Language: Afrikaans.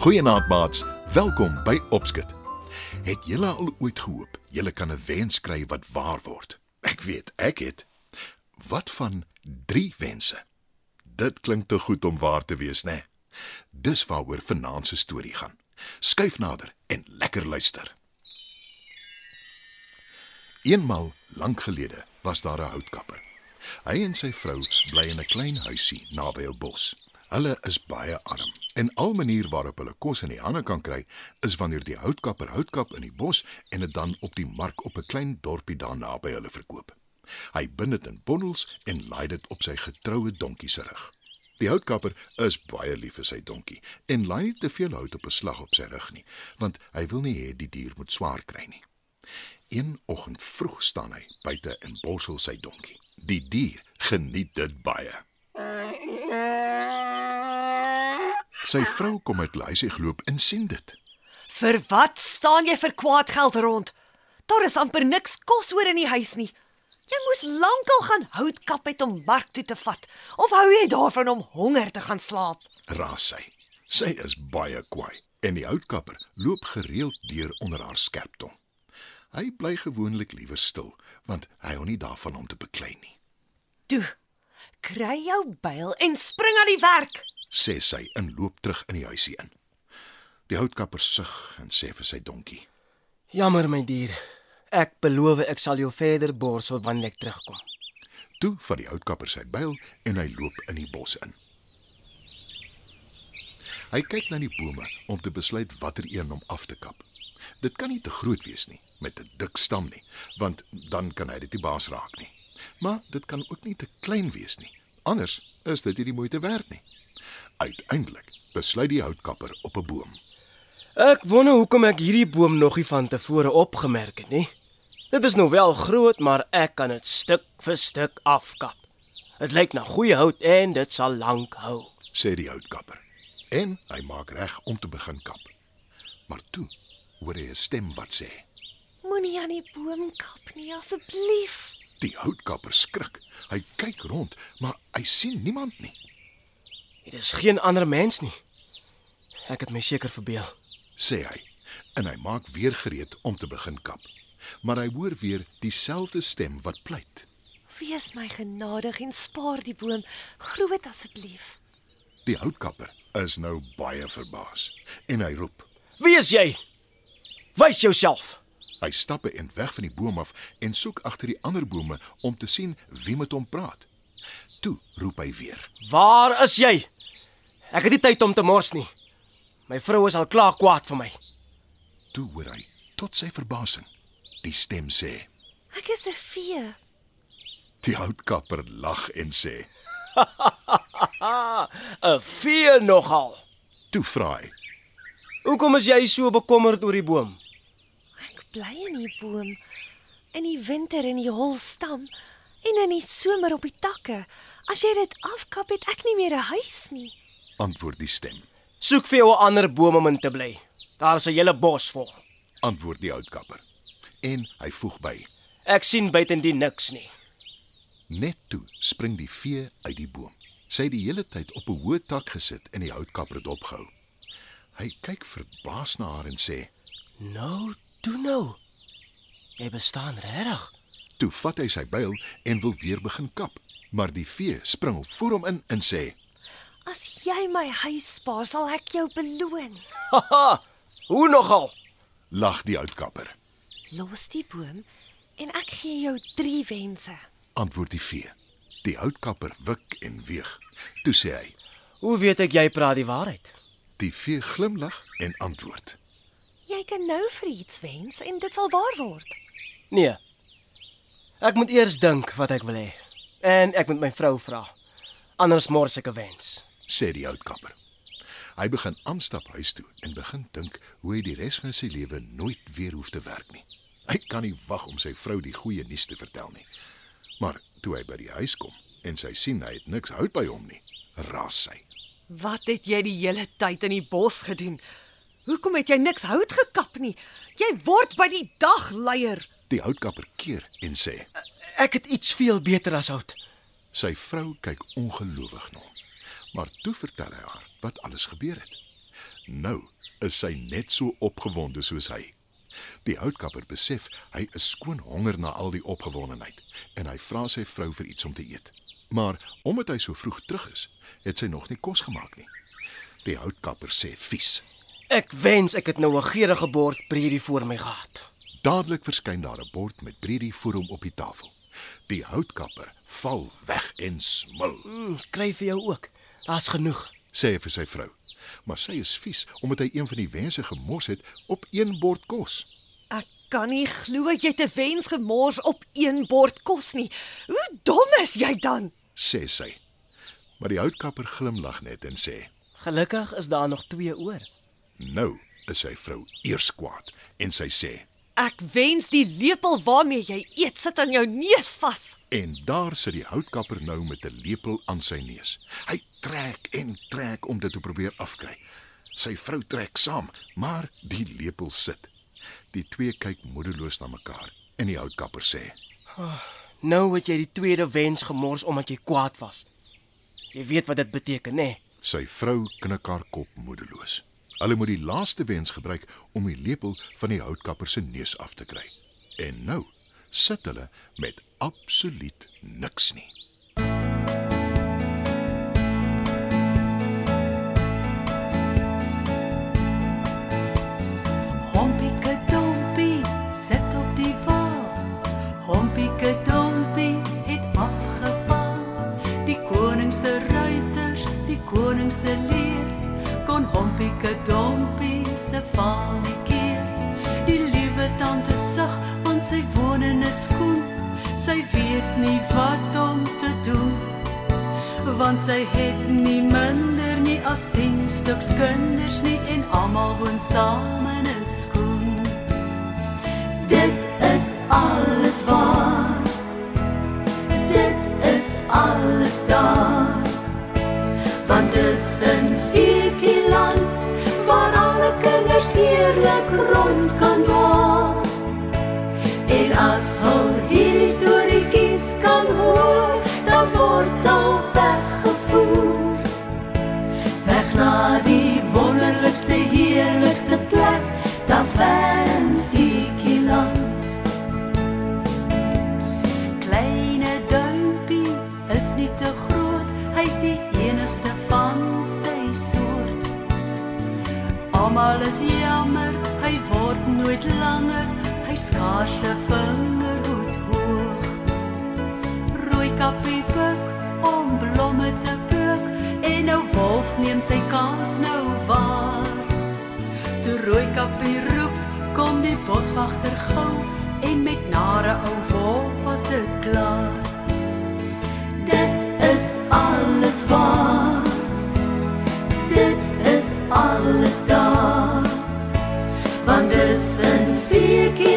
Goeienaand maats, welkom by Opskit. Het julle al ooit gehoop julle kan 'n wens kry wat waar word? Ek weet, ek het. Wat van 3 wense? Dit klink te goed om waar te wees, né? Nee? Dis waaroor vanaand se storie gaan. Skuif nader en lekker luister. Eenmal lank gelede was daar 'n houtkapper. Hy en sy vrou bly in 'n klein huisie naby 'n bos. Hulle is baie arm en al manier waarop hulle kos in die hande kan kry is wanneer die houtkapper houtkap in die bos en dit dan op die mark op 'n klein dorpie daar naby hulle verkoop. Hy bind dit in bondels en laai dit op sy getroue donkie se rug. Die houtkapper is baie lief vir sy donkie en laai nie te veel hout op 'n slag op sy rug nie, want hy wil nie hê die dier moet swaar kry nie. Een oggend vroeg staan hy buite en borsel sy donkie. Die dier geniet dit baie. Sy vrou kom uit Luisie geloop en sien dit. Vir wat staan jy vir kwaad geld rond? Daar is amper niks kos oor in die huis nie. Jy moes lankal gaan hout kap het om mark toe te vat of hou jy daarvan om honger te gaan slaap? Raas sy. Sy is baie kwaai en die houtkapper loop gereeld deur onder haar skerp tong. Hy bly gewoonlik liewer stil want hy hou nie daarvan om te beklei nie. Toe, kry jou byl en spring aan die werk sê sy en loop terug in die huisie in. Die houtkapper sug en sê vir sy donkie: "Jammer my dier. Ek beloof ek sal jou verder borsel wanneer ek terugkom." Toe vat die houtkapper sy byl en hy loop in die bos in. Hy kyk na die bome om te besluit watter een om af te kap. Dit kan nie te groot wees nie met 'n dik stam nie, want dan kan hy dit die baas raak nie. Maar dit kan ook nie te klein wees nie. Anders is dit nie die moeite werd nie. Uiteindelik besluit die houtkapper op 'n boom. Ek wonder hoekom ek hierdie boom nog nie van tevore opgemerk het nie. Dit is nou wel groot, maar ek kan dit stuk vir stuk afkap. Dit lyk na goeie hout en dit sal lank hou, sê die houtkapper. En hy maak reg om te begin kap. Maar toe hoor hy 'n stem wat sê: Moenie aan die boom kap nie asseblief. Die houtkapper skrik. Hy kyk rond, maar hy sien niemand nie. Dit is geen ander mens nie. Ek het my seker verbeel, sê hy. En hy maak weer gereed om te begin kap. Maar hy hoor weer dieselfde stem wat pleit. Wees my genadig en spaar die boom, groot asseblief. Die houtkapper is nou baie verbaas en hy roep: "Wie is jy? Wys jouself!" Hy stap en weg van die boom af en soek agter die ander bome om te sien wie met hom praat. Toe roep hy weer: "Waar is jy? Ek het nie tyd om te mors nie. My vrou is al klaar kwaad vir my." Toe hoor hy tot sy verbasing die stem sê: "Ek is 'n vee." Die houtkapper lag en sê: "’n Vee nogal." Toe vra hy: "Hoekom is jy so bekommerd oor die boom?" "Ek bly in die boom in die winter in die hol stam en in die somer op die takke. As jy dit afkap, het ek nie meer 'n huis nie." Antwoord die stem. "Soek vir jou 'n ander boom om in te bly. Daar is 'n hele bos vol." Antwoord die houtkapper. En hy voeg by: "Ek sien buitendien niks nie." Net toe spring die vee uit die boom. Sy het die hele tyd op 'n hoë tak gesit en die houtkapper het opgehou. Hy kyk verbaas na haar en sê: "Nou, toe nou. Jy bestaan regtig." Toe vat hy sy byl en wil weer begin kap, maar die vee spring op voor hom in en sê: "As jy my huis spaar, sal ek jou beloon." Haha! Hoe nogal? lag die outkapper. "Los die boom en ek gee jou 3 wense." Antwoord die vee. Die outkapper wik en weeg. Toe sê hy: "Hoe weet ek jy praat die waarheid?" Die vee glimlag en antwoord: "Jy kan nou vir iets wens en dit sal waar word." Nee, Ek moet eers dink wat ek wil hê en ek moet my vrou vra. Anders mors ek 'n wens, sê die outkapper. Hy begin aanstap huis toe en begin dink hoe hy die res van sy lewe nooit weer hoef te werk nie. Hy kan nie wag om sy vrou die goeie nuus te vertel nie. Maar toe hy by die huis kom en sy sien hy het niks hout by hom nie, raas sy. Wat het jy die hele tyd in die bos gedoen? Hoekom het jy niks hout gekap nie? Jy word by die dag leier. Die houtkapper keer en sê: Ek het iets veel beter as hout. Sy vrou kyk ongelowig na hom. Maar toe vertel hy haar wat alles gebeur het. Nou is sy net so opgewonde soos hy. Die houtkapper besef hy is skoon honger na al die opgewondenheid en hy vra sy vrou vir iets om te eet. Maar omdat hy so vroeg terug is, het sy nog nie kos gemaak nie. Die houtkapper sê vies. Ek wens ek het nou 'n geurende bord bredie voor my gehad. Dadelik verskyn daar 'n bord met bredie voor hom op die tafel. Die houtkapper val weg en smil, Mm, kry vir jou ook. Daar's genoeg. sê hy vir sy vrou. Maar sy is vies omdat hy een van die wense gemors het op een bord kos. Ek kan nie glo jy het 'n wens gemors op een bord kos nie. Hoe dom is jy dan? sê sy. Maar die houtkapper glimlag net en sê: Gelukkig is daar nog twee oor. "Nou is sy vrou eers kwaad en sy sê: Ek wens die lepel waarmee jy eet sit aan jou neus vas. En daar sit die houtkapper nou met 'n lepel aan sy neus. Hy trek en trek om dit te probeer afkry. Sy vrou trek saam, maar die lepel sit. Die twee kyk moedeloos na mekaar en die houtkapper sê: Nou het jy die tweede wens gemors omdat jy kwaad was. Jy weet wat dit beteken, né? Nee? Sy vrou knik haar kop moedeloos. Hulle moet die laaste wens gebruik om die lepel van die houtkapper se neus af te kry. En nou sit hulle met absoluut niks nie. Hompieke dompie sit op die wal. Hompieke dompie het afgeval. Die koning se ruiters, die koning se Hompieke dompie se keer. Die liewe tante sug want sy woon in 'n skoen. Sy weet nie wat om te doen want sy het nie minder nie as 10 stuks kinders nie en almal woon saam in 'n skoen. Dit Almal is jammer, hy word nooit langer, hy skaars 'n vingerhoed hoog. Rooi kappie buk om blomme te pluk en nou wolf neem sy kans nou waar. Toe rooi kappie roep, kom die boswagter gou en met nare ou wolf was dit klaar. Dit is alles waar. alles da, wann God wonders vier geht.